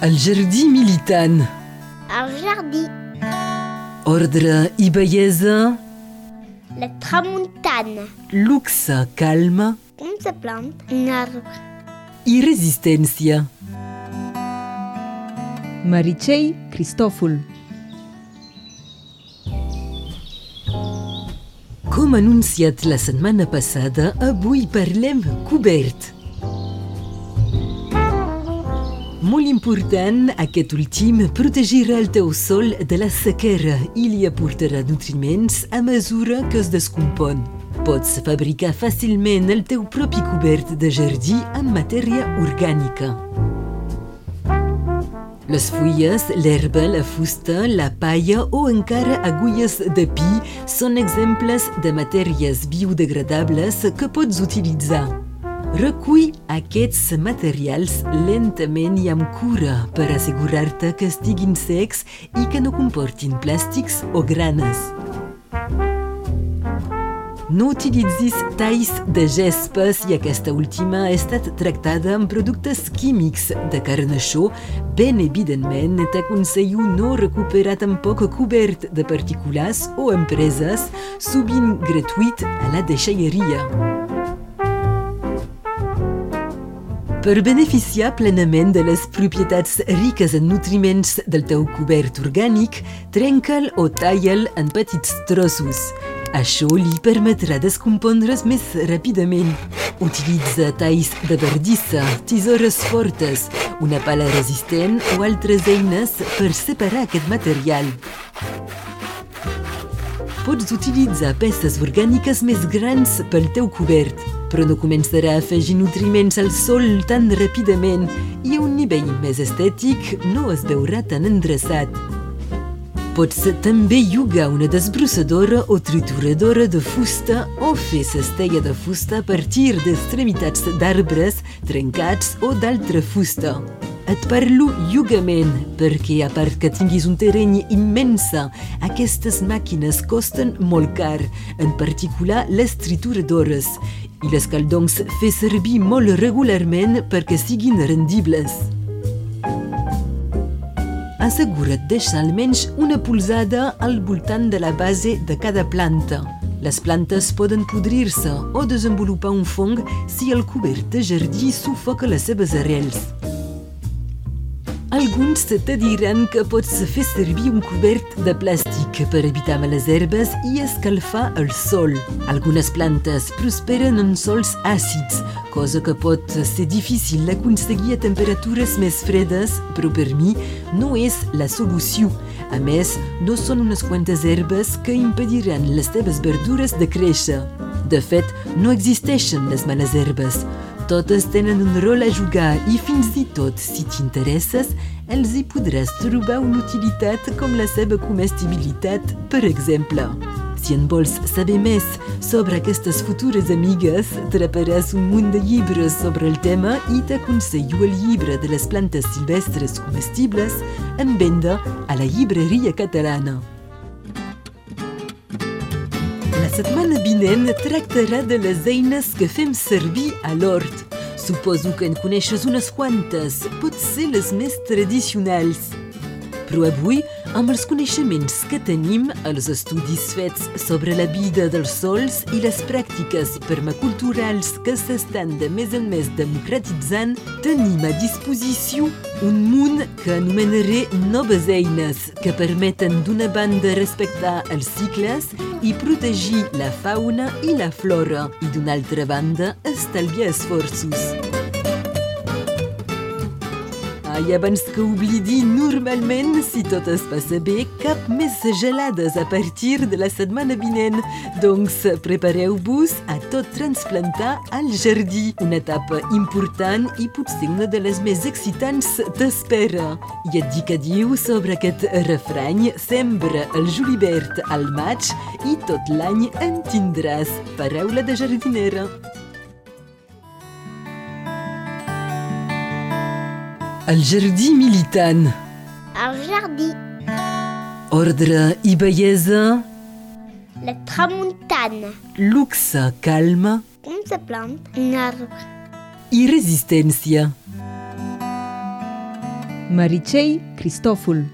El jardí militant. El jardí. Ordre i bellesa. La tramuntana. Luxe, calma Com se plante un arbre? i resistència. Meritxell Cristòfol. Com anunciat la setmana passada, avui parlem cobert. Molt important, aquest últim protegirà el teu sol de la sequera i li aportarà nutriments a mesura que es descompon. Pots fabricar fàcilment el teu propi cobert de jardí amb matèria orgànica. Les fulles, l'herba, la fusta, la palla o encara agulles de pi són exemples de matèries biodegradables que pots utilitzar. Recull aquests materials lentament i amb cura per assegurar-te que estiguin secs i que no comportin plàstics o granes. No utilitzis talls de gespa si aquesta última ha estat tractada amb productes químics de carnaixó. Ben evidentment, t'aconsello no recuperar tampoc cobert de particulars o empreses, sovint gratuït a la deixalleria. Per beneficiar plenament de les propietats riques en nutriments del teu cobert orgànic, trenca'l o talla'l en petits trossos. Això li permetrà descompondre's més ràpidament. Utilitza talls de verdissa, tisores fortes, una pala resistent o altres eines per separar aquest material. Pots utilitzar peces orgàniques més grans pel teu cobert, però no començarà a afegir nutriments al sol tan ràpidament i a un nivell més estètic no es veurà tan endreçat. Pots també llogar una desbrossadora o trituradora de fusta o fer cestella de fusta a partir d'extremitats d'arbres trencats o d'altra fusta. Et parlo llogament perquè, a part que tinguis un terreny immensa, aquestes màquines costen molt car, en particular les trituradores, i les cal doncs fer servir molt regularment perquè siguin rendibles. Assegura't deixar almenys una polzada al voltant de la base de cada planta. Les plantes poden podrir-se o desenvolupar un fong si el cobert de jardí sufoca les seves arrels. Alguns te diran que pots fer servir un cobert de plàstic per evitar males herbes i escalfar el sol. Algunes plantes prosperen en sols àcids, cosa que pot ser difícil d'aconseguir a temperatures més fredes, però per mi no és la solució. A més, no són unes quantes herbes que impediran les teves verdures de créixer. De fet, no existeixen les males herbes. Totes tenen un rol a jugar i fins i tot, si t'interesses, els hi podràs trobar una utilitat com la seva comestibilitat, per exemple. Si en vols saber més sobre aquestes futures amigues, traparàs un munt de llibres sobre el tema i t'aconsello el llibre de les plantes silvestres comestibles en venda a la llibreria catalana. La setmana vinent tractarà de les eines que fem servir a l'hort. Suposo que en coneixes unes quantes, potser les més tradicionals. Però avui, amb els coneixements que tenim, els estudis fets sobre la vida dels sols i les pràctiques permaculturals que s'estan de més en més democratitzant, tenim a disposició un munt que anomenaré noves eines que permeten d'una banda respectar els cicles i protegir la fauna i la flora i d'una altra banda estalviar esforços. I abans que oblidi, normalment, si tot es passa bé, cap més gelades a partir de la setmana vinent. Doncs prepareu-vos a tot transplantar al jardí. Una etapa important i potser una de les més excitants t'espera. I et dic adiu sobre aquest refrany, sembra el julivert al maig i tot l'any en tindràs. Paraula de jardinera. El jardí militant. El jardí. Ordre i bellesa, La tramuntana. luxe, calma Com se plante un arbre? i resistència. Maricei Cristoful